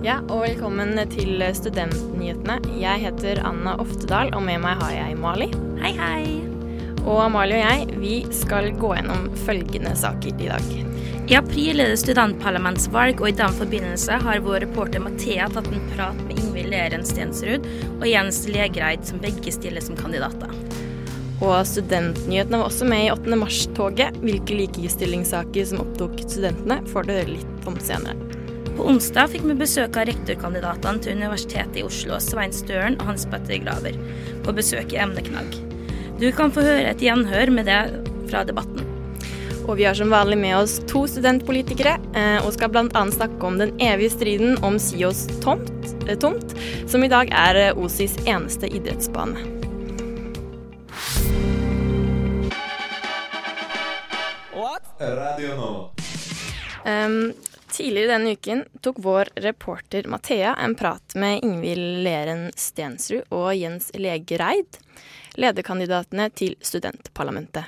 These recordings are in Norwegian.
Ja, og velkommen til Studentnyhetene. Jeg heter Anna Oftedal, og med meg har jeg Mali. Hei, hei. Og Mali og jeg, vi skal gå gjennom følgende saker i dag. I april er det studentparlamentsvalg, og i den forbindelse har vår reporter Mathea tatt en prat med Ingvild Leren Stensrud og Jens Legreid, som begge stiller som kandidater. Og Studentnyhetene var også med i 8. mars-toget. Hvilke likestillingssaker som opptok studentene, får du høre litt om senere. På onsdag fikk vi besøk av rektorkandidatene til Universitetet i Oslo, Svein Støren og Hans Petter Graver, på besøk i emneknagg. Du kan få høre et gjenhør med det fra debatten. Og vi har som vanlig med oss to studentpolitikere, eh, og skal bl.a. snakke om den evige striden om Sios tomt, eh, tomt, som i dag er eh, OSIs eneste idrettsbane. Radio Nova. Um, tidligere denne uken tok vår reporter Mathea en prat med Ingvild Leren Stensrud og Jens Legereid, lederkandidatene til studentparlamentet.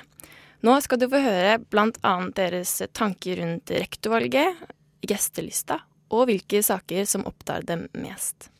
Nå skal du få høre bl.a. deres tanker rundt rektorvalget, gjestelista og hvilke saker som opptar dem mest.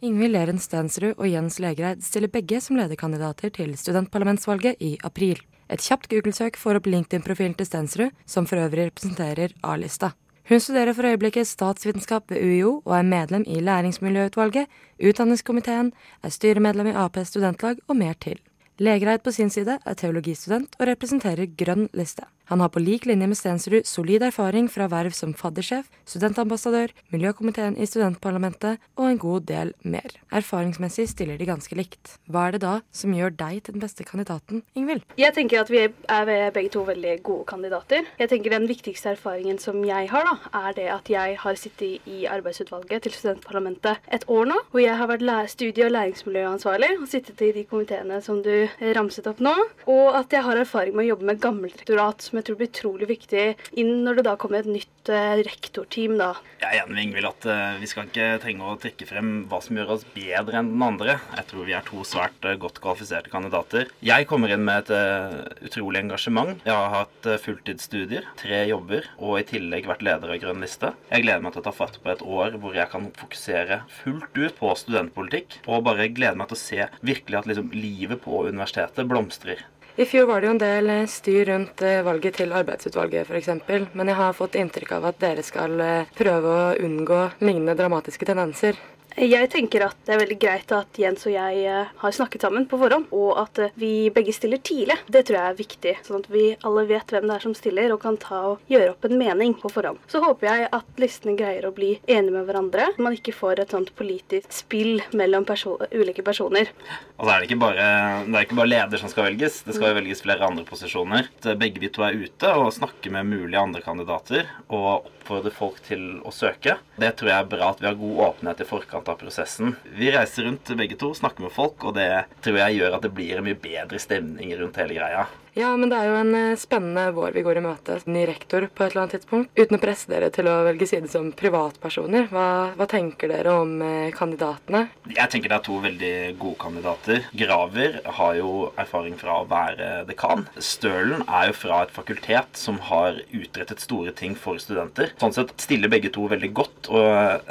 Ingvild Leren Stensrud og Jens Legereid stiller begge som lederkandidater til studentparlamentsvalget i april. Et kjapt Google-søk får opp LinkedIn-profilen til Stensrud, som for øvrig representerer A-lista. Hun studerer for øyeblikket statsvitenskap ved UiO og er medlem i læringsmiljøutvalget, utdanningskomiteen, er styremedlem i Ap studentlag og mer til. Legereid på sin side er teologistudent og representerer Grønn liste. Han har på lik linje med Stensrud solid erfaring fra verv som faddersjef, studentambassadør, miljøkomiteen i studentparlamentet og en god del mer. Erfaringsmessig stiller de ganske likt. Hva er det da som gjør deg til den beste kandidaten, Ingvild? Jeg tenker at vi er begge to veldig gode kandidater. Jeg tenker Den viktigste erfaringen som jeg har, da, er det at jeg har sittet i arbeidsutvalget til studentparlamentet et år nå. Hvor jeg har vært studie- og læringsmiljøansvarlig og sittet i de komiteene som du ramset opp nå. Og at jeg har erfaring med å jobbe med gammelt rektorat, som jeg tror blir utrolig viktig inn når det da kommer et nytt uh, rektorteam. da. Jeg er enig med Ingvild at uh, vi skal ikke trenge å trekke frem hva som gjør oss bedre enn den andre. Jeg tror vi er to svært uh, godt kvalifiserte kandidater. Jeg kommer inn med et utrolig engasjement. Jeg har hatt fulltidsstudier, tre jobber og i tillegg vært leder av Grønn liste. Jeg gleder meg til å ta fatt på et år hvor jeg kan fokusere fullt ut på studentpolitikk, og bare gleder meg til å se virkelig at liksom, livet på universitetet blomstrer. I fjor var det jo en del styr rundt valget til arbeidsutvalget f.eks., men jeg har fått inntrykk av at dere skal prøve å unngå lignende dramatiske tendenser. Jeg tenker at det er veldig greit at Jens og jeg har snakket sammen på forhånd, og at vi begge stiller tidlig. Det tror jeg er viktig, sånn at vi alle vet hvem det er som stiller, og kan ta og gjøre opp en mening på forhånd. Så håper jeg at listene greier å bli enige med hverandre, man ikke får et sånt politisk spill mellom perso ulike personer. Og så er det ikke bare, det er ikke bare leder som skal velges, det skal jo velges flere andre posisjoner. Begge vi to er ute og snakker med mulige andre kandidater, og oppfordrer folk til å søke. Det tror jeg er bra at vi har god åpenhet i forkant av prosessen. Vi reiser rundt begge to, snakker med folk, og det tror jeg gjør at det blir en mye bedre stemning rundt hele greia. Ja, men det er jo en spennende vår vi går i møte. Ny rektor på et eller annet tidspunkt. Uten å presse dere til å velge side som privatpersoner, hva, hva tenker dere om kandidatene? Jeg tenker det er to veldig gode kandidater. Graver har jo erfaring fra å være dekan. Stølen er jo fra et fakultet som har utrettet store ting for studenter. Sånn sett stiller begge to veldig godt. og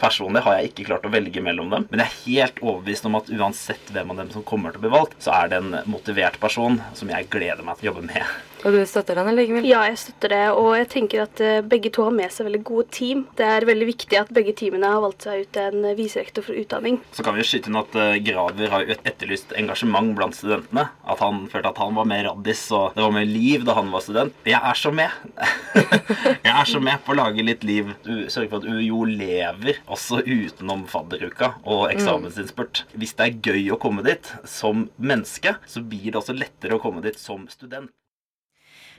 Personlig har jeg ikke klart å velge mellom dem, men jeg er helt overbevist om at uansett hvem av dem som kommer til å bli valgt, så er det en motivert person som jeg gleder meg til å jobbe med. Og du støtter den, Ingvild? Ja, jeg støtter det. Og jeg tenker at begge to har med seg veldig gode team. Det er veldig viktig at begge teamene har valgt seg ut en viserektor for utdanning. Så kan vi jo skyte inn at Graver har etterlyst engasjement blant studentene. At han følte at han var mer raddis, og det var mer liv da han var student. Jeg er så med! jeg er så med på å lage litt liv. Sørge for at UiO lever også utenom fadderuka og eksamensinnspurt. Hvis det er gøy å komme dit som menneske, så blir det også lettere å komme dit som student.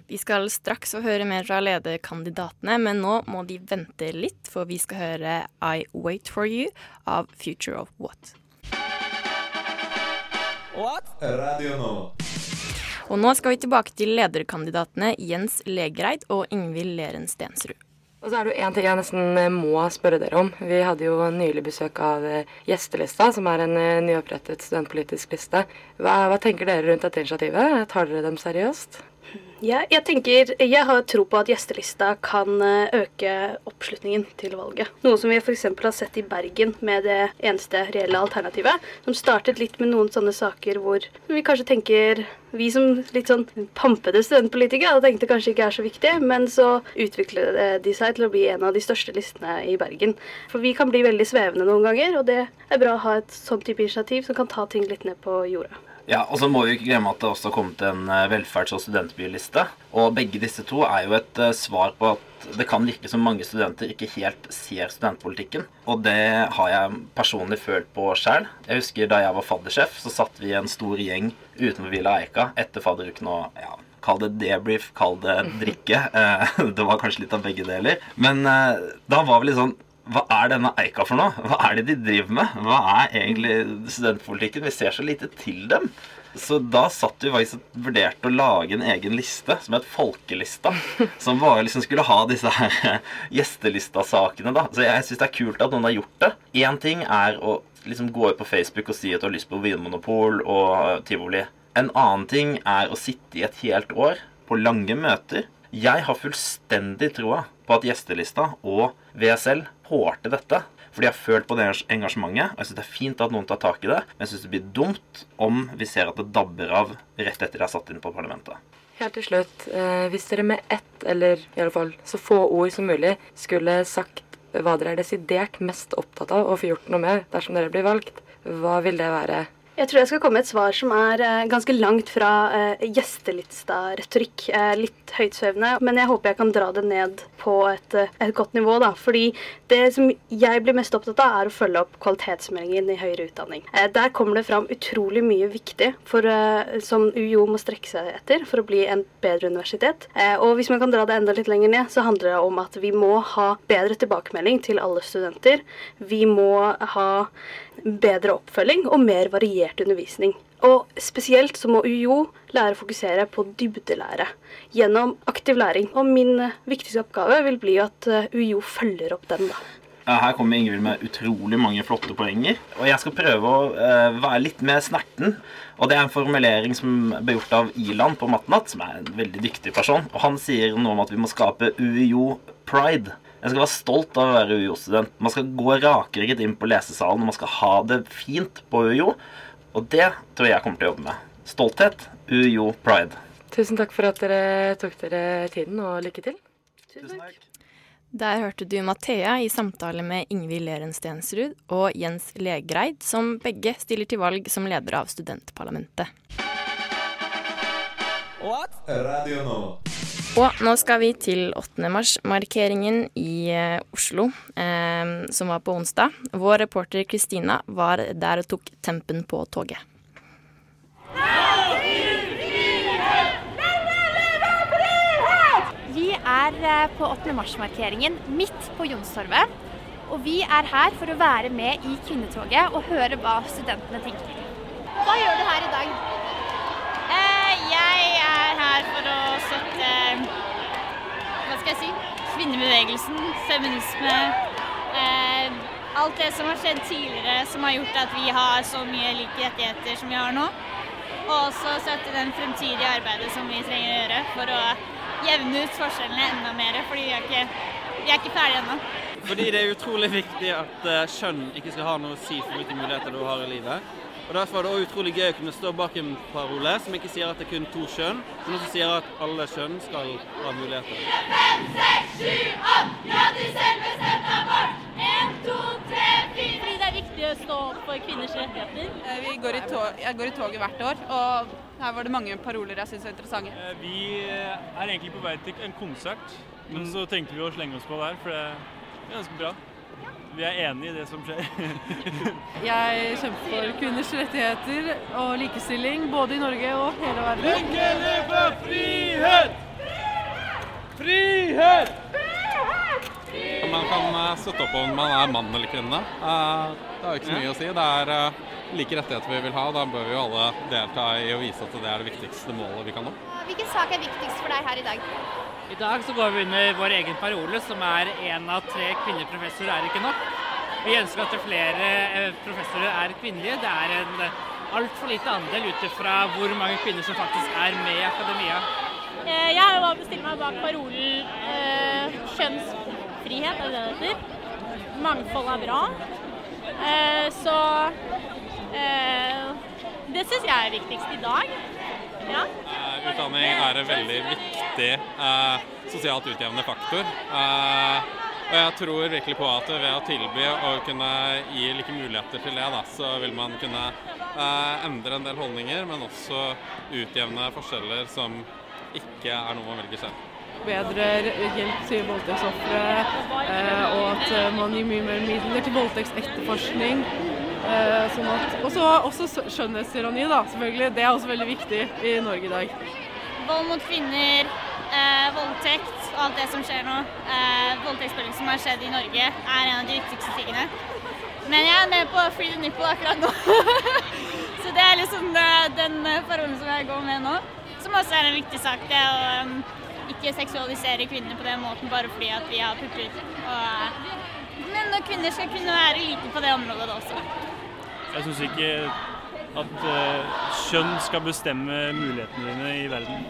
Vi skal straks få høre mer fra lederkandidatene, men nå må de vente litt, for vi skal høre I Wait For You av Future of What. Radio nå. Og nå skal vi tilbake til lederkandidatene Jens Legereid og Ingvild Leren Stensrud. Og så er det jo én ting jeg nesten eh, må spørre dere om. Vi hadde jo nylig besøk av eh, Gjestelista, som er en eh, nyopprettet studentpolitisk liste. Hva, hva tenker dere rundt dette initiativet? Tar dere dem seriøst? Ja, jeg tenker, jeg har tro på at gjestelista kan eh, øke oppslutningen til valget. Noe som vi f.eks. har sett i Bergen med det eneste reelle alternativet. Som startet litt med noen sånne saker hvor vi kanskje tenker Vi som litt sånn pampede studentpolitikere tenkte tenkt kanskje ikke er så viktig, men så utviklet de seg til å bli en av de største listene i Bergen. For vi kan bli veldig svevende noen ganger, og det er bra å ha et sånn type initiativ som kan ta ting litt ned på jorda. Ja, og så må vi ikke glemme at det også har kommet en eh, velferds- og studentbyliste. Og begge disse to er jo et eh, svar på at det kan virke som mange studenter ikke helt ser studentpolitikken. Og det har jeg personlig følt på sjøl. Jeg husker da jeg var faddersjef, så satt vi i en stor gjeng utenfor Villa Eika etter fadderuken og ja, Kall det debrief, kall det drikke. Eh, Det var kanskje litt av begge deler. Men da var vi litt sånn hva er denne Eika for noe? Hva er det de driver med? Hva er egentlig studentpolitikken? Vi ser så lite til dem. Så da satt vi faktisk og vurderte å lage en egen liste som het Folkelista. Som bare liksom skulle ha disse her gjestelista-sakene, da. Så jeg syns det er kult at noen har gjort det. Én ting er å liksom gå ut på Facebook og si at du har lyst på Vinmonopol og tivoli. En annen ting er å sitte i et helt år på lange møter. Jeg har fullstendig troa på at gjestelista og VSL til dette. Fordi jeg har følt på det engasjementet, og jeg syns det er fint at noen tar tak i det. Men jeg syns det blir dumt om vi ser at det dabber av rett etter de er satt inn på parlamentet. Helt til slutt, eh, hvis dere med ett, eller i alle fall så få ord som mulig, skulle sagt hva dere er desidert mest opptatt av å få gjort noe med dersom dere blir valgt, hva vil det være? Jeg tror jeg skal komme med et svar som er eh, ganske langt fra eh, gjestelista-retorikk. Eh, litt høytsvevende, men jeg håper jeg kan dra det ned på et, eh, et godt nivå. da, fordi det som jeg blir mest opptatt av, er å følge opp kvalitetsmeldingen i høyere utdanning. Eh, der kommer det fram utrolig mye viktig for, som UiO må strekke seg etter for å bli en bedre universitet. Og hvis man kan dra det enda litt lenger ned, så handler det om at vi må ha bedre tilbakemelding til alle studenter. Vi må ha bedre oppfølging og mer variert undervisning. Og spesielt så må UiO lære å fokusere på dybdelære gjennom aktiv læring. Og min eh, viktigste oppgave vil bli at eh, UiO følger opp den, da. Her kommer Ingvild med utrolig mange flotte poenger. Og jeg skal prøve å eh, være litt mer snerten. Og det er en formulering som ble gjort av Ilan på Mattenatt, som er en veldig dyktig person. Og han sier noe om at vi må skape UiO pride. Jeg skal være stolt av å være UiO-student. Man skal gå rakrygget inn på lesesalen, og man skal ha det fint på UiO. Og det tror jeg jeg kommer til å jobbe med. Stolthet, UiO pride. Tusen takk for at dere tok dere tiden, og lykke til. Tusen takk. Der hørte du Mathea i samtale med Ingvild Leren Stensrud og Jens Legreid, som begge stiller til valg som leder av studentparlamentet. What? Radio Nova. Og nå skal vi til 8. mars-markeringen i eh, Oslo, eh, som var på onsdag. Vår reporter Kristina var der og tok tempen på toget. Vi er eh, på 8. mars-markeringen midt på Jonstorvet. Og vi er her for å være med i kvinnetoget og høre hva studentene tenker. Hva gjør du her i dag? Jeg er her for å støtte Hva skal jeg si? Kvinnebevegelsen, feminisme. Eh, alt det som har skjedd tidligere som har gjort at vi har så mye like rettigheter som vi har nå. Og også støtte den fremtidige arbeidet som vi trenger å gjøre for å jevne ut forskjellene enda mer. Fordi vi er ikke, vi er ikke ferdige ennå. Fordi det er utrolig viktig at eh, kjønn ikke skal ha noe å si for hvilke muligheter du har i livet. Og Derfor er det også utrolig gøy å kunne stå bak en parole som ikke sier at det er kun to kjønn, men også sier at alle kjønn skal ha muligheter. Fordi det er viktig å stå opp for kvinners rettigheter. Eh, Vi går i tog, jeg går i toget hvert år, og her var det mange paroler jeg syns var interessante. Eh, Vi er egentlig på vei til en konsert, men så tenkte vi å slenge oss på der, for det er ganske bra. Vi er enig i det som skjer. Jeg kjemper for kvinners rettigheter og likestilling, både i Norge og hele verden. leve frihet! Frihet! Frihet! Man kan kan eh, støtte opp om man er mann eller kvinne. Eh, Det har ikke så mye å si. Det er eh, like rettigheter vi vil ha. Da bør vi jo alle delta i å vise at det er det viktigste målet vi kan nå. Hvilken sak er viktigst for deg her i dag? I dag så går vi under vår egen parole, som er én av tre kvinnelige professorer er ikke nok. Vi ønsker at flere eh, professorer er kvinnelige. Det er en altfor lite andel ut ifra hvor mange kvinner som faktisk er med i akademia. Eh, Jeg har jo valgt å stille meg bak parolen eh, kjønnsfrihet, er det det heter. Mangfold er bra. Eh, så eh, det syns jeg er viktigst i dag. Ja. Eh, Utdanning er en veldig viktig eh, sosialt utjevnende faktor. Eh, og jeg tror virkelig på at ved å tilby og kunne gi like muligheter til det, da, så vil man kunne eh, endre en del holdninger, men også utjevne forskjeller som ikke er noe man velger selv. Bedre hjelp til voldtektsofre, eh, og at man gir mye mer midler til voldtektsetterforskning. Eh, sånn at, også, også skjønnhetsironi, da, selvfølgelig. Det er også veldig viktig i Norge i dag. Vold mot kvinner, eh, voldtekt og alt det som skjer nå. Eh, Voldtektsbølgen som har skjedd i Norge, er en av de viktigste tingene. Men jeg er med på Free the Nipple akkurat nå. Så det er liksom eh, den eh, parolen som jeg går med nå. Som også er en viktig sak. Det å um, ikke seksualisere kvinner på den måten bare fordi at vi har pupper. Og, eh, men kvinner skal kunne være like på det området også. Jeg syns ikke at eh, kjønn skal bestemme mulighetene dine i verden.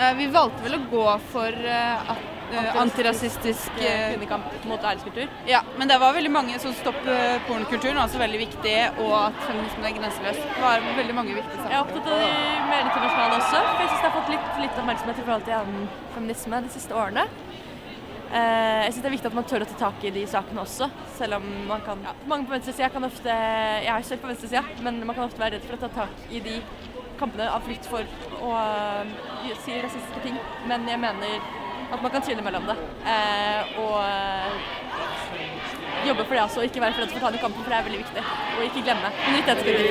Eh, Vi valgte vel å gå for eh, at- antirasistisk kvinnekamp mot æreskultur. Ja, men det var veldig mange som stopp eh, pornokulturen, var også veldig viktig, og at feminismen er grenseløs. Det var veldig mange viktige saker. Jeg er opptatt av de mer internasjonale også, for jeg syns det har fått litt, litt oppmerksomhet i forhold til annen feminisme de siste årene. Eh, jeg syns det er viktig at man tør å ta tak i de sakene også, selv om man kan Mange på venstresida kan ofte Jeg er selv på venstresida, men man kan ofte være redd for å ta tak i de kampene av frykt for å eh, si rasistiske ting. Men jeg mener at man kan skille mellom det. eh, og eh, jobbe for det også, og ikke være for redd for å ta den kampen, for det er veldig viktig. Og ikke glemme minoritetskvinner.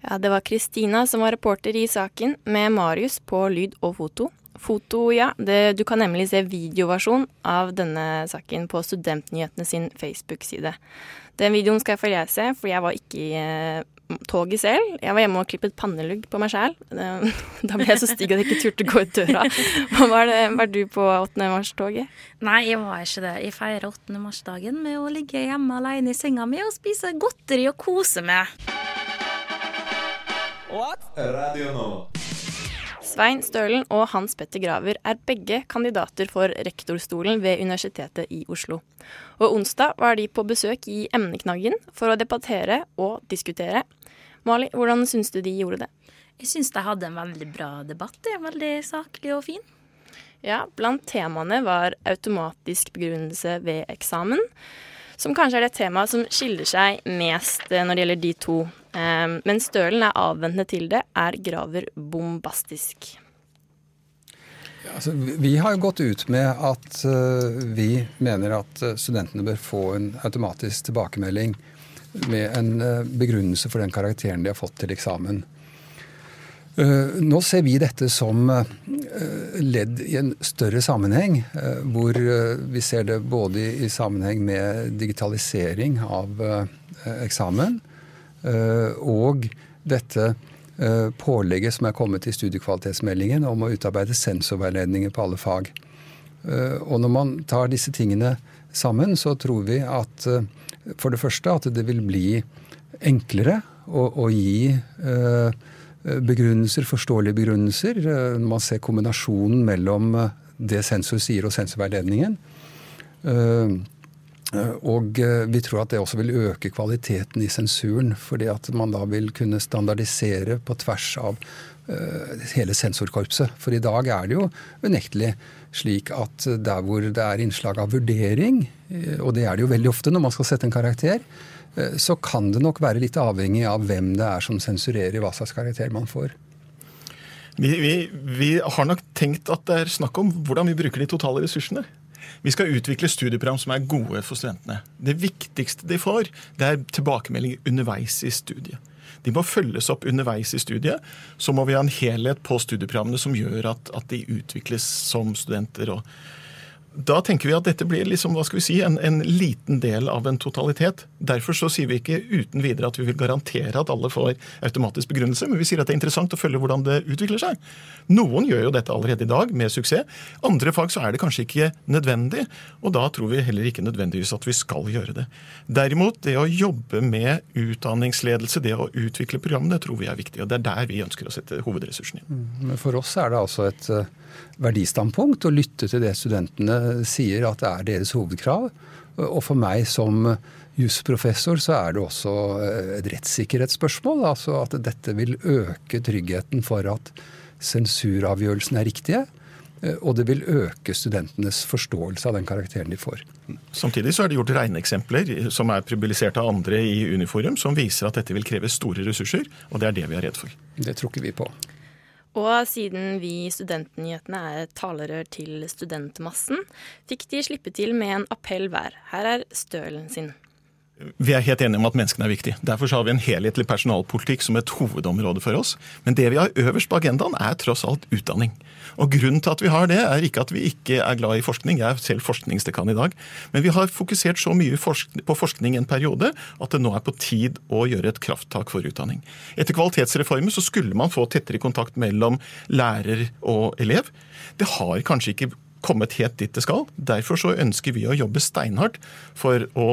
Ja, det var Kristina som var reporter i saken, med Marius på lyd og foto. Foto, ja. Det, du kan nemlig se videoversjon av denne saken på Studentnyhetene sin Facebook-side. Den videoen skal jeg få lese, for jeg var ikke i eh, toget selv. Jeg var hjemme og klippet pannelugg på meg sjæl. Da ble jeg så stygg at jeg ikke turte gå ut døra. Var, det, var du på 8. mars-toget? Nei, jeg var ikke det. Jeg feirer 8. mars-dagen med å ligge hjemme alene i senga mi og spise godteri og kose meg. Radio Nå. Svein Stølen og Hans Petter Graver er begge kandidater for rektorstolen ved Universitetet i Oslo. Og onsdag var de på besøk i emneknaggen for å debattere og diskutere. Mali, hvordan syns du de gjorde det? Jeg syns de hadde en veldig bra debatt. Det er veldig saklig og fin. Ja, blant temaene var automatisk begrunnelse ved eksamen, som kanskje er det temaet som skiller seg mest eh, når det gjelder de to. Eh, Men Stølen er avventende til det, er Graver bombastisk. Altså, vi- har jo gått ut med at eh, vi mener at eh, studentene bør få en automatisk tilbakemelding med en begrunnelse for den karakteren de har fått til eksamen. Eh, nå ser vi dette som eh, ledd i en større sammenheng, eh, hvor vi ser det både i, sammenheng med digitalisering av eksamen, og dette pålegget som er kommet i studiekvalitetsmeldingen om å utarbeide sensorveiledninger på alle fag. Og når man tar disse tingene sammen, så tror vi at for det første at det vil bli enklere å, å gi begrunnelser, forståelige begrunnelser, eh, man ser kombinasjonen mellom eh, det sensor sier og sensorveiledningen. Eh, Eh, Og eh, vi tror at det også vil øke kvaliteten i sensuren, fordi at man da vil kunne standardisere på tvers av eh, hele sensorkorpset. For i dag er det jo unektelig slik at der hvor det er innslag av vurdering, eh, og det er det jo veldig ofte når man skal sette en karakter, eh, så kan det nok være litt avhengig av hvem det er som sensurerer hva slags karakter man får. Vi, vi, vi har nok tenkt at det er snakk om hvordan vi bruker de totale ressursene. Vi skal utvikle studieprogram som er gode for studentene. Det viktigste de får, det er tilbakemelding underveis i studiet. De må følges opp underveis i studiet. Så må vi ha en helhet på studieprogrammene som gjør at, at de utvikles som studenter. og da tenker vi at dette blir liksom, hva skal vi si, en, en, liten del av en totalitet. Derfor så sier vi ikke uten videre at vi vil garantere at alle får automatisk begrunnelse, men vi sier at det er interessant å følge hvordan det utvikler seg. Noen gjør jo dette allerede i dag med suksess. Andre fag så er det kanskje ikke nødvendig, og da tror vi heller ikke nødvendigvis at vi skal gjøre det. Derimot, det å jobbe med utdanningsledelse, det å utvikle programmene, tror vi er viktig. Og det er der vi ønsker å sette hovedressursene inn. Mm, men for oss er det altså et eh, verdistandpunkt å lytte til det studentene sier at det er deres hovedkrav. Og for meg som jusprofessor så er det også eh, et rettssikkerhetsspørsmål. Altså at dette vil øke tryggheten for at sensuravgjørelsene er riktige. Eh, og det vil øke studentenes forståelse av den karakteren de får. Samtidig så er det gjort regneeksempler som er publisert av andre i Uniforum, som viser at dette vil kreve store ressurser, og det er det vi er redd for. Det tror ikke vi på. Og siden vi i Studentnyhetene er talerør til studentmassen, fikk de slippe til med en appell hver. Her er stølen sin. Vi er helt enige om at menneskene er viktige. Derfor har vi en helhetlig personalpolitikk som et hovedområde for oss. Men det vi har øverst på agendaen, er tross alt utdanning. Og Grunnen til at vi har det, er ikke at vi ikke er glad i forskning. Jeg er selv forskningsdekan i dag. Men vi har fokusert så mye på forskning en periode at det nå er på tid å gjøre et krafttak for utdanning. Etter kvalitetsreformen så skulle man få tettere kontakt mellom lærer og elev. Det har kanskje ikke kommet helt dit det skal. Derfor så ønsker vi å jobbe steinhardt for å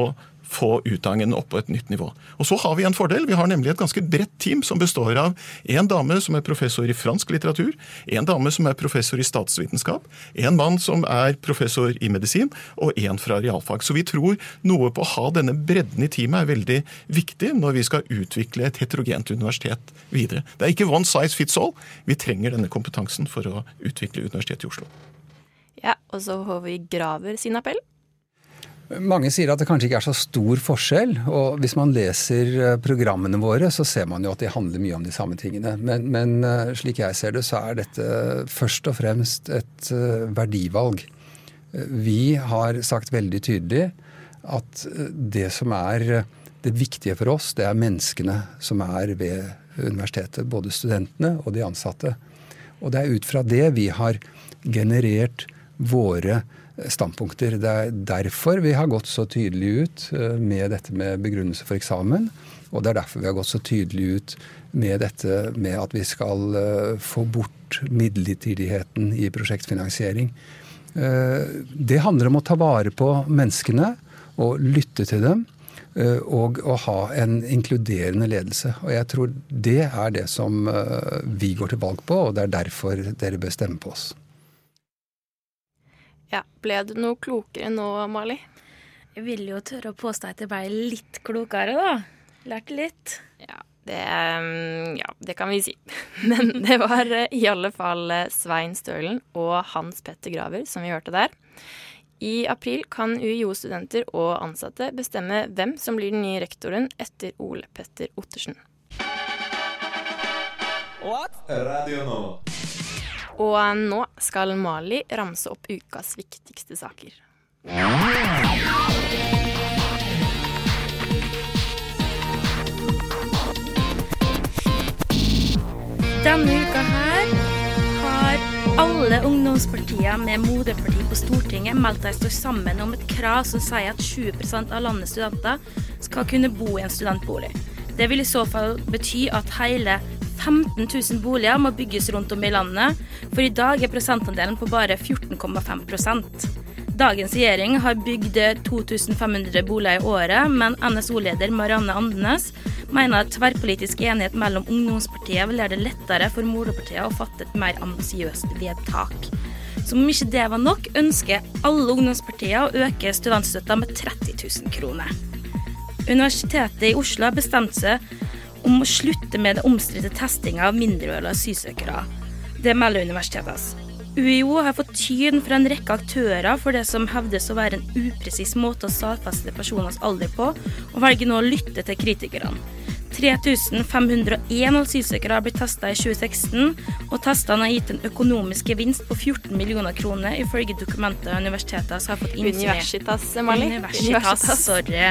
få utdanningen opp på et nytt nivå. Og så har vi en fordel. Vi har nemlig et ganske bredt team som består av en dame som er professor i fransk litteratur, en dame som er professor i statsvitenskap, en mann som er professor i medisin, og en fra realfag. Så vi tror noe på å ha denne bredden i teamet er veldig viktig når vi skal utvikle et heterogent universitet videre. Det er ikke one size fits all. Vi trenger denne kompetansen for å utvikle Universitetet i Oslo. Ja, og så har vi Graver sin appell. Mange sier at det kanskje ikke er så stor forskjell. og Hvis man leser eh, programmene våre, så ser man jo at de handler mye om de samme tingene. Men, men eh, slik jeg ser det, så er dette først og fremst et eh, verdivalg. Vi har sagt veldig tydelig at det som er det viktige for oss, det er menneskene som er ved universitetet. Både studentene og de ansatte. Og det er ut fra det vi har generert våre standpunkter. Det er derfor vi har gått så tydelig ut eh, med dette med begrunnelse for eksamen. Og det er derfor vi har gått så tydelig ut med dette med at vi skal eh, få bort midlertidigheten i prosjektfinansiering. Eh, det handler om å ta vare på menneskene og lytte til dem. Og å ha en inkluderende ledelse. Og jeg tror det er det som vi går til valg på, og det er derfor dere bør stemme på oss. Ja, Ble du noe klokere nå, Mali? Jeg ville jo tørre å påstå at jeg ble litt klokere, da. Lærte litt. Ja, det, mm, ja, det kan vi si. Men det var eh, i alle fall eh, Svein Stølen og Hans Petter Graver som vi hørte der. I april kan UiO-studenter og ansatte bestemme hvem som blir den nye rektoren etter Ole Petter Ottersen. What? Radio nå. Og nå skal Mali ramse opp ukas viktigste saker. Denne uka her har alle ungdomspartier med moderparti på Stortinget meldt seg står sammen om et krav som sier at 20% av landets studenter skal kunne bo i en studentbolig. Det vil i så fall bety at hele 15 000 boliger må bygges rundt om i landet, for i dag er prosentandelen på bare 14,5% Dagens regjering har bygd 2500 boliger i året, men NSO-leder Marianne Andenes mener at tverrpolitisk enighet mellom ungdomspartiet vil gjøre det lettere for moderpartiet å fatte et mer ambisiøst vedtak. Som om ikke det var nok, ønsker alle ungdomspartier å øke studentstøtta med 30 000 kroner. Universitetet i Oslo har bestemt seg om å slutte med den omstridte testinga av mindreårige asylsøkere. Det melder universitetet. UiO har fått tyn fra en rekke aktører for det som hevdes å være en upresis måte å stadfeste personers alder på, og velger nå å lytte til kritikerne. 3501 asylsøkere har blitt testa i 2016, og testene har gitt en økonomisk gevinst på 14 millioner kroner, ifølge dokumenter universitetet har fått innsyn i. Universitas, Mali. Universitas, sorry.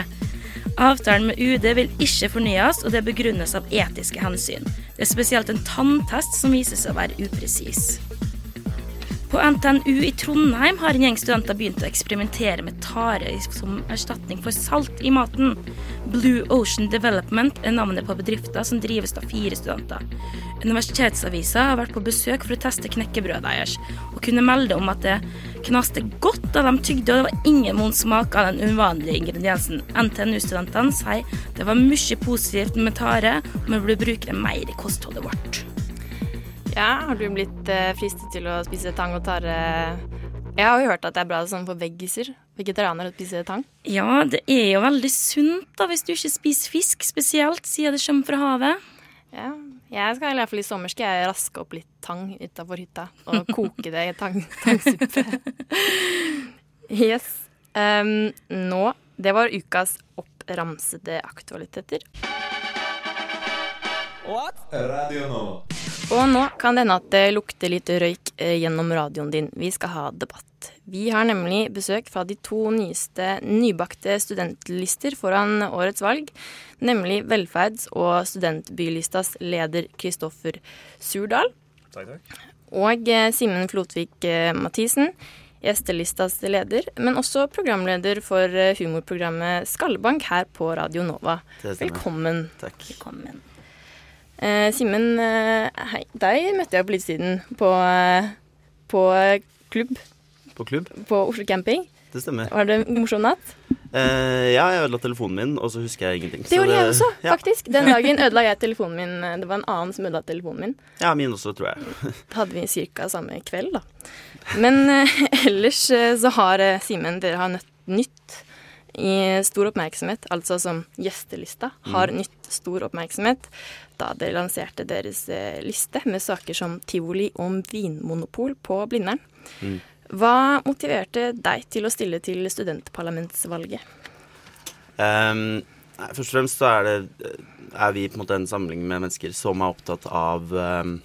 Avtalen med UD vil ikke fornyes, og det begrunnes av etiske hensyn. Det er spesielt en tanntest som viser seg å være upresis. På NTNU i Trondheim har en gjeng studenter begynt å eksperimentere med tare som erstatning for salt i maten. Blue Ocean Development er navnet på bedrifter som drives av fire studenter. Universitetsavisa har vært på besøk for å teste knekkebrødet deres, og kunne melde om at det knaste godt da de tygde, og det var ingen vond smak av den uvanlige ingrediensen. NTNU-studentene sier det var mye positivt med tare, og vi burde bruke det mer i kostholdet vårt. Ja, Har du blitt eh, fristet til å spise tang og tare? Jeg har jo hørt at det er bra sånn for veggiser, vegetarianere, å spise tang. Ja, det er jo veldig sunt da, hvis du ikke spiser fisk, spesielt siden det kommer fra havet. Ja, jeg skal i hvert fall i sommer skal jeg raske opp litt tang utafor hytta og koke det i tang, tangsuppe. yes. Um, nå Det var ukas oppramsede aktualiteter. What? Radio Nova. Og nå kan det hende at det lukter litt røyk eh, gjennom radioen din. Vi skal ha debatt. Vi har nemlig besøk fra de to nyeste nybakte studentlister foran årets valg. Nemlig Velferds- og studentbylistas leder Kristoffer Surdal. Takk, takk. Og eh, Simen Flotvik eh, Mathisen, gjestelistas leder, men også programleder for humorprogrammet Skallebank her på Radio Nova. Velkommen. Takk. Velkommen. Eh, Simen, eh, hei. Deg møtte jeg på Lydsiden på, eh, på klubb På klubb? på Oslo camping. Det stemmer. Var det en morsom natt? Eh, ja, jeg ødela telefonen min, og så husker jeg ingenting. Det gjorde jeg også, ja. faktisk. Den dagen ødela jeg telefonen min. Det var en annen som ødela telefonen min. Ja, min også, tror jeg. Da hadde vi ca. samme kveld, da. Men eh, ellers eh, så har Simen, dere har nytt i stor oppmerksomhet, altså som gjestelista har Mm. nytt stor oppmerksomhet da dere lanserte deres eh, liste med saker som tivoli om vinmonopol på Blindern. Mm. Hva motiverte deg til å stille til studentparlamentsvalget? Um, først og fremst så er, det, er vi på en måte en samling med mennesker som er opptatt av, um,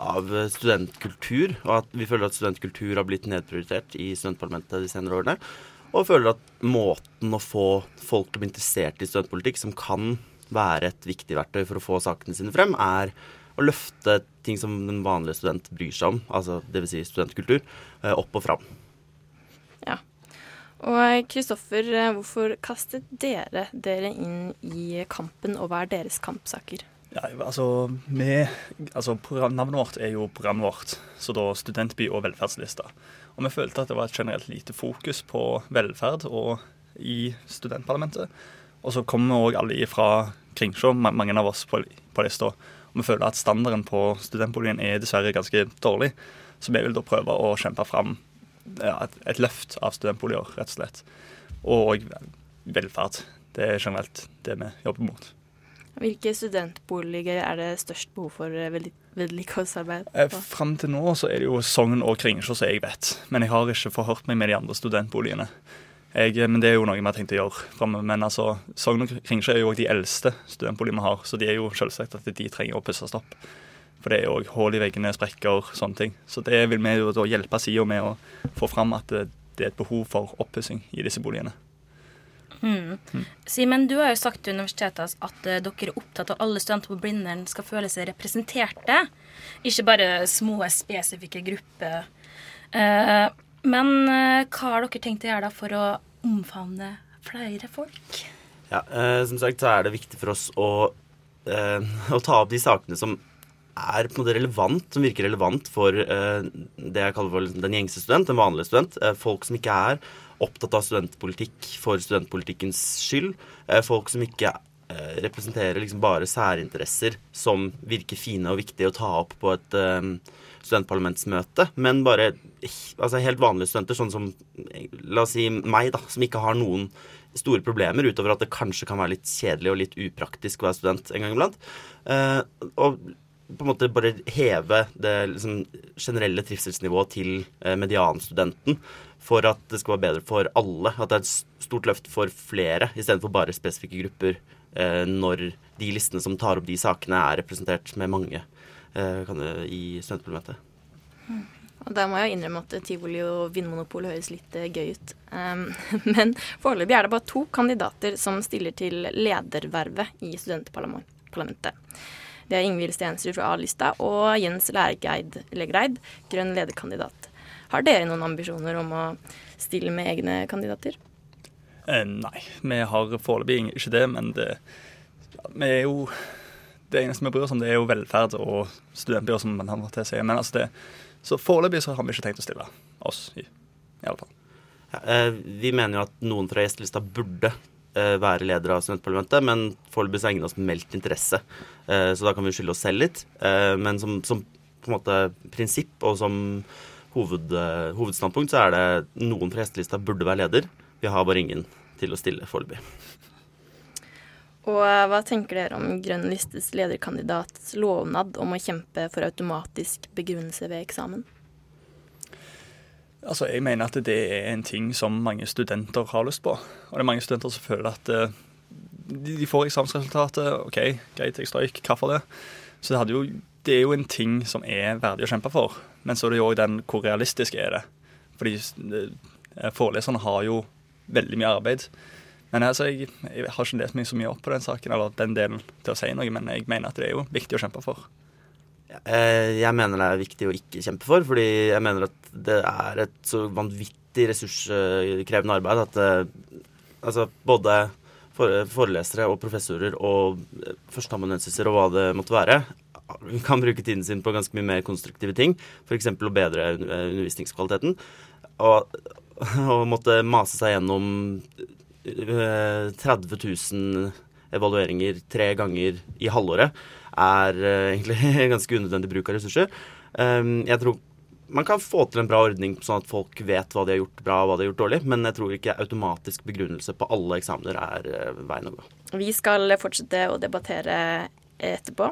av studentkultur, og at vi føler at studentkultur har blitt nedprioritert i studentparlamentet de senere årene. Og føler at måten å få folk til å bli interessert i studentpolitikk, som kan være et viktig verktøy for å få sakene sine frem, er å løfte ting som den vanlige student bryr seg om, altså dvs. Si studentkultur, eh, opp og fram. Ja. Og Kristoffer, eh, hvorfor kastet dere dere inn i kampen, og hva er deres kampsaker? Ja, altså, vi, altså Navnet vårt er jo programmet vårt, så da Studentby og velferdslista. Og vi følte at det var et generelt lite fokus på velferd og i studentparlamentet. Og så kommer vi òg alle fra Kringsjå, mange av oss på, på lista. Og vi føler at standarden på studentboligen er dessverre ganske dårlig. Så vi vil da prøve å kjempe fram ja, et, et løft av studentboliger, rett og slett. Og velferd. Det er generelt det vi jobber mot. Hvilke studentboliger er det størst behov for eh, vedli- vedlikeholdsarbeid Eh. Fram til nå så er det jo Sogn og Kringsjå som jeg vet. Men jeg har ikke forhørt meg med de andre studentboligene. Jeg, eh, men det er jo noe vi har tenkt å gjøre framme. Men altså, Sogn og Kringsjå er jo også de eldste studentboligene vi har, så de er jo selvsagt at de trenger å pusses opp. For det er òg hull i veggene, sprekker, sånne ting. Så det vil vi jo da hjelpe sida med å få fram at det, det er et behov for oppussing i disse boligene. Mm. Simen, du har jo sagt til universitetet at eh, dere er opptatt av at alle studenter på Blindern skal føle seg representerte. Ikke bare små, spesifikke grupper. Eh, men eh, hva har dere tenkt å gjøre da for å omfavne flere folk? Ja, som sagt så er det viktig for oss å, å ta opp de sakene som er på en måte relevant, som virker relevant for det jeg kaller for liksom den gjengse student, den vanlige student. Folk som ikke er opptatt av studentpolitikk for studentpolitikkens skyld. Eh, folk som ikke eh, representerer liksom bare særinteresser som virker fine og viktige å ta opp på et eh, studentparlamentsmøte, men bare altså helt vanlige studenter, sånn som la oss si meg, da, som ikke har noen store problemer, utover at det kanskje kan være litt kjedelig og litt upraktisk å være student en gang iblant. Og på en måte bare heve det liksom, generelle trivselsnivået til medianstudenten for at det skal være bedre for alle. At det er et stort løft for flere, istedenfor bare spesifikke grupper. Eh, når de listene som tar opp de sakene, er representert med mange eh, det, i studentparlamentet. Og Der må jeg innrømme at tivoli og vinmonopol høres litt eh, gøy ut. Um, men foreløpig er det bare to kandidater som stiller til ledervervet i studentparlamentet. Det er Ingvild Stensrud fra A-lista og Jens Læregeid grønn lederkandidat. Har dere noen ambisjoner om å stille med egne kandidater? Eh, nei, vi har foreløpig ikke det, men det, vi er jo det eneste vi bryr oss om, det er jo velferd og studentbyer, som man har til å si. Men altså det, så foreløpig så har vi ikke tenkt å stille oss, i, i alle fall. Ja, eh, vi mener jo at noen fra gjestelista burde eh, være leder av studentparlamentet, men foreløpig så har ingen av oss meldt interesse. Eh, så da kan vi skylde oss selv litt. Eh, men som, som, på en måte prinsipp og som hoved, eh, hovedstandpunkt så er det noen fra gjestelista burde være leder. Vi har bare ingen til å stille foreløpig. Og eh, hva tenker dere om Grønn listes lederkandidats lovnad om å kjempe for automatisk begrunnelse ved eksamen? Altså, Jeg mener at det er en ting som mange studenter har lyst på. Og det er mange studenter som føler at de, de, får eksamensresultatet. OK, greit, jeg strøyk. Hva for det? Så det, hadde jo, det, er jo en ting som er verdig å kjempe for. Men så er det jo òg den hvor realistisk er det. Fordi uh, foreleserne har jo veldig mye arbeid. Men altså, jeg, jeg, har ikke lest meg så mye opp på den saken, eller den delen til å si noe, men jeg mener at det er jo viktig å kjempe for. Eh, jeg mener det er viktig å ikke kjempe for, fordi jeg mener at det er et så vanvittig ressurskrevende arbeid at eh, altså både forelesere og professorer og førsteamanuenser og hva det måtte være, kan bruke tiden sin på ganske mye mer konstruktive ting, f.eks. å bedre undervisningskvaliteten. Og, og måtte mase seg gjennom 30 000 evalueringer tre ganger i halvåret er uh, egentlig ganske unødvendig bruk av ressurser. Um, jeg tror man kan få til en bra ordning sånn at folk vet hva de har gjort bra og hva de har gjort dårlig, men jeg tror ikke automatisk begrunnelse på alle eksamener er veien å gå. Vi skal fortsette å debattere etterpå.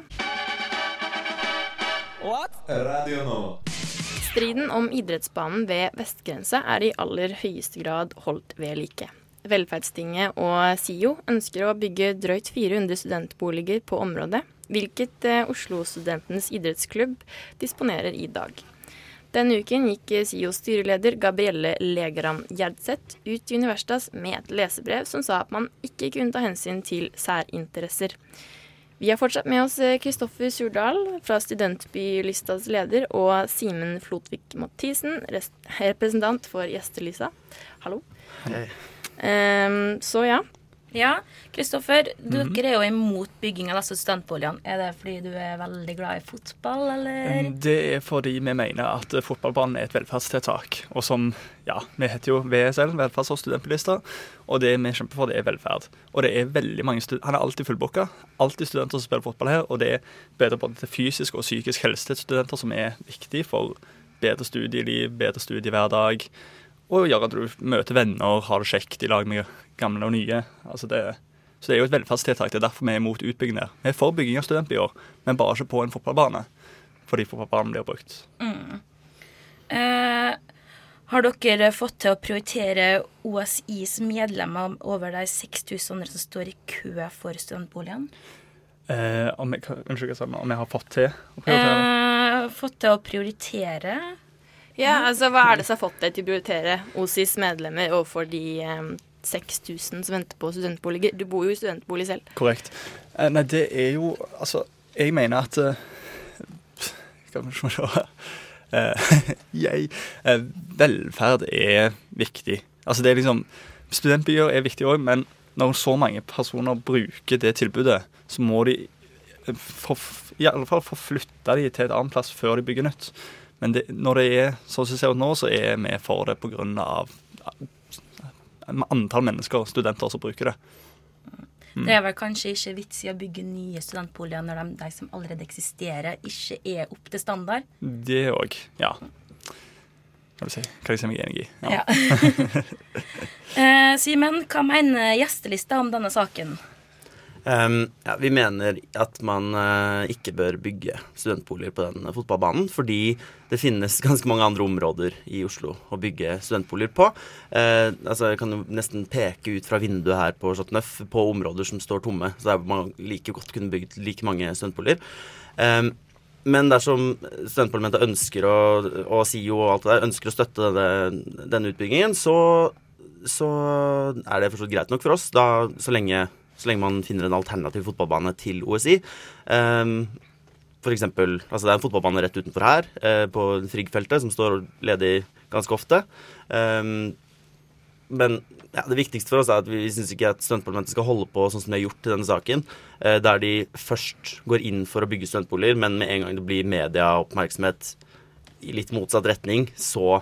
What? Radio nå. Striden om idrettsbanen ved vestgrense er i aller høyeste grad holdt ved like. Velferdstinget og SIO ønsker å bygge drøyt 400 studentboliger på området, hvilket eh, Oslo-studentenes idrettsklubb disponerer i dag. Denne uken gikk SIOs styreleder Gabrielle Legram Gjerdseth ut i Universitas med et lesebrev som sa at man ikke kunne ta hensyn til særinteresser. Vi har fortsatt med oss Kristoffer Surdal fra Studentbylistas leder og Simen Flotvik Mathisen, representant for Gjestelista. Hallo. Hei. Um, så ja. Ja, Kristoffer, Mhm. dere er jo imot bygging av disse studentboligene. Er det fordi du er veldig glad i fotball, eller? Det er fordi vi mener at fotballbanen er et velferdstiltak. Og som, ja, vi heter jo VSL, velferds- og studentbilister, og det vi kjemper for, det er velferd. Og det er veldig mange studenter, Han er alltid fullbooka. Alltid studenter som spiller fotball her, og det er bedre både til fysisk og psykisk helse til studenter, som er viktig for bedre studieliv, bedre studiehverdag. Og gjør at du møter venner, har det kjekt i lag med gamle og nye. Altså det, så det er jo et velferdstiltak. Det er derfor vi er imot utbygging der. Vi er for bygging av studentbyer, men bare ikke på en fotballbane. Fordi fotballbanen blir brukt. Mm. Eh, har dere fått til å prioritere OSIs medlemmer over de 6000 andre som står i kø for studentboligen? Eh, om, jeg, unnskyld, om jeg har fått til å prioritere? Eh, fått til å prioritere? Ja, altså Hva er det som har fått deg til å prioritere OSIs medlemmer overfor de um, 6000 som venter på studentboliger? Du bor jo i studentbolig selv. Korrekt. Eh, nei, det er jo Altså, jeg mener at eh, Skal vi se eh, jeg, eh, Velferd er viktig. Altså, det er liksom Studentbyer er viktig òg, men når så mange personer bruker det tilbudet, så må de eh, for, i alle fall forflytte de til et annet plass før de bygger nytt. Men det, når det er sånn som det ser ut nå, så er vi for det pga. antall mennesker, og studenter, som bruker det. Mm. Det er vel kanskje ikke vits i å bygge nye studentboliger når de, de som allerede eksisterer, ikke er opp til standard. Det òg, ja. Kan si, kan jeg si meg enig i. Ja. eh, Simen, hva mener gjestelista om denne saken? Um, ja, vi mener at man uh, ikke bør bygge studentboliger på den fotballbanen, fordi det finnes ganske mange andre områder i Oslo å bygge studentboliger på. Uh, altså, jeg kan jo nesten peke ut fra vinduet her på Chateau på områder som står tomme, så der man like godt kunne bygd like mange studentboliger. Um, men dersom studentparlamentet ønsker å, og SIO og alt det der ønsker å støtte denne, denne utbyggingen, så, så er det forstått greit nok for oss, da, så, lenge, så lenge man finner en alternativ fotballbane til OSI. Um, for eksempel, altså Det er en fotballbane rett utenfor her, eh, på Frigg-feltet, som står ledig ganske ofte. Um, men ja, det viktigste for oss er at vi syns ikke at studentparlamentet skal holde på sånn som de har gjort i denne saken, eh, der de først går inn for å bygge studentboliger, men med en gang det blir medieoppmerksomhet i litt motsatt retning, så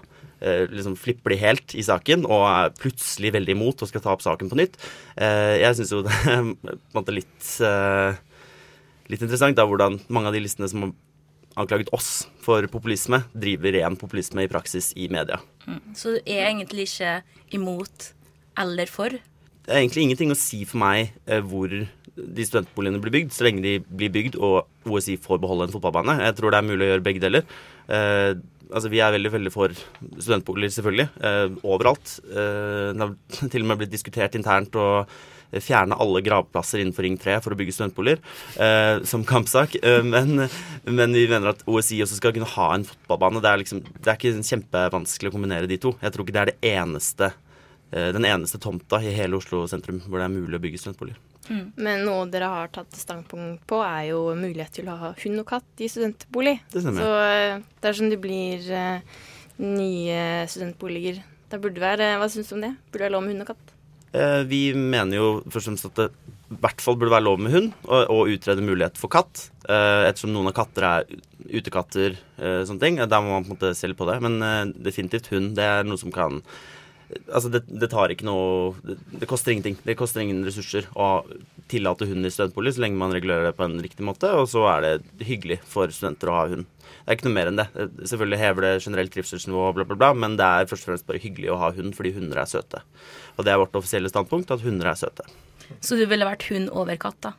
liksom flipper de helt i saken og er plutselig veldig imot og skal ta opp saken på nytt. Eh, jeg syns jo det er på en måte litt, eh, litt interessant da hvordan mange av de listene som har anklaget oss for populisme, driver ren populisme i praksis i media. Så du er egentlig ikke imot eller for? Det er egentlig ingenting å si for meg eh, hvor de studentboligene blir bygd, så lenge de blir bygd og OSI får beholde en fotballbane. Jeg tror det er mulig å gjøre begge deler. Eh, altså Vi er veldig veldig for studentboliger, selvfølgelig. Eh, overalt. Eh, det har til og med blitt diskutert internt å fjerne alle gravplasser innenfor Ring 3 for å bygge studentboliger, eh, som kampsak. Eh, men, men, vi mener at OSI også skal kunne ha en fotballbane. Det er, liksom, det er ikke kjempevanskelig å kombinere de to. Jeg tror ikke det er det eneste, eh, den eneste tomta i hele Oslo sentrum hvor det er mulig å bygge studentboliger. Mm. Men noe dere har tatt standpunkt på, er jo mulighet til å ha hund og katt i studentbolig. Det stemmer. Så eh, dersom det blir uh, nye studentboliger, da burde det være Hva syns du om det? Burde det være lov med hund og katt? Eh, vi mener jo først og fremst at det i hvert fall burde være lov med hund, og, og utrede mulighet for katt. Eh, ettersom noen av katter er utekatter, eh, sånne ting. Da må man på en måte se litt på det. Men definitivt hund, det er noe som kan Altså, det, det tar ikke noe det, det, koster ingenting. Det koster ingen ressurser å tillate hund i studentbolig så lenge man regulerer det på en riktig måte, og så er det hyggelig for studenter å ha hund. Det er ikke noe mer enn det. Selvfølgelig hever det generelt trivselsnivå, bla, bla, bla, men det er først og fremst bare hyggelig å ha hund fordi hunder er søte. Og det er vårt offisielle standpunkt, at hunder er søte. Så du ville vært hund over katt, da?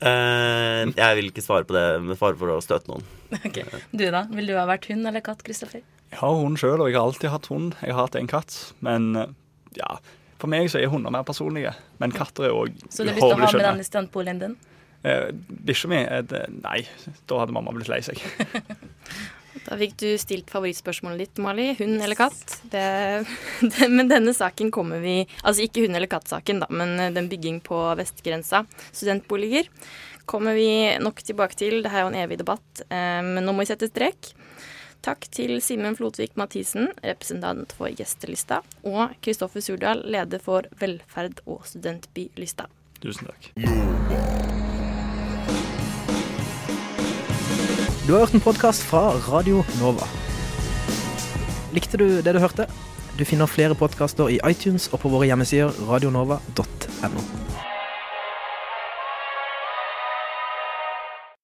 Uh, jeg vil ikke svare på det med fare for å støte noen. Okay. Du da? Vil du ha vært hund eller katt, Kristoffer? Jeg har hund sjøl, og jeg har alltid hatt hund. Jeg har hatt en katt. Men eh, ja, for meg så er hunder mer personlige. Men katter er òg Så du har lyst til å ha med denne studentboligen din? Eh, Bikkja mi Nei, da hadde mamma blitt lei seg. Da fikk du stilt favorittspørsmålet ditt, Mali. Hund eller katt? Det, det, men denne saken kommer vi Altså ikke hund- eller katt-saken, da, men den bygging på vestgrensa, studentboliger, kommer vi nok tilbake til. Det her er jo en evig debatt, eh, men nå må vi sette strek. Takk til Simen Flotvik Mathisen, representant for Gjestelista, og Kristoffer Surdal, leder for Velferd og studentbylista. Tusen takk. Du har hørt en podkast fra Radio Nova. Likte du det du hørte? Du finner flere podkaster i iTunes og på våre hjemmesider radionova.no.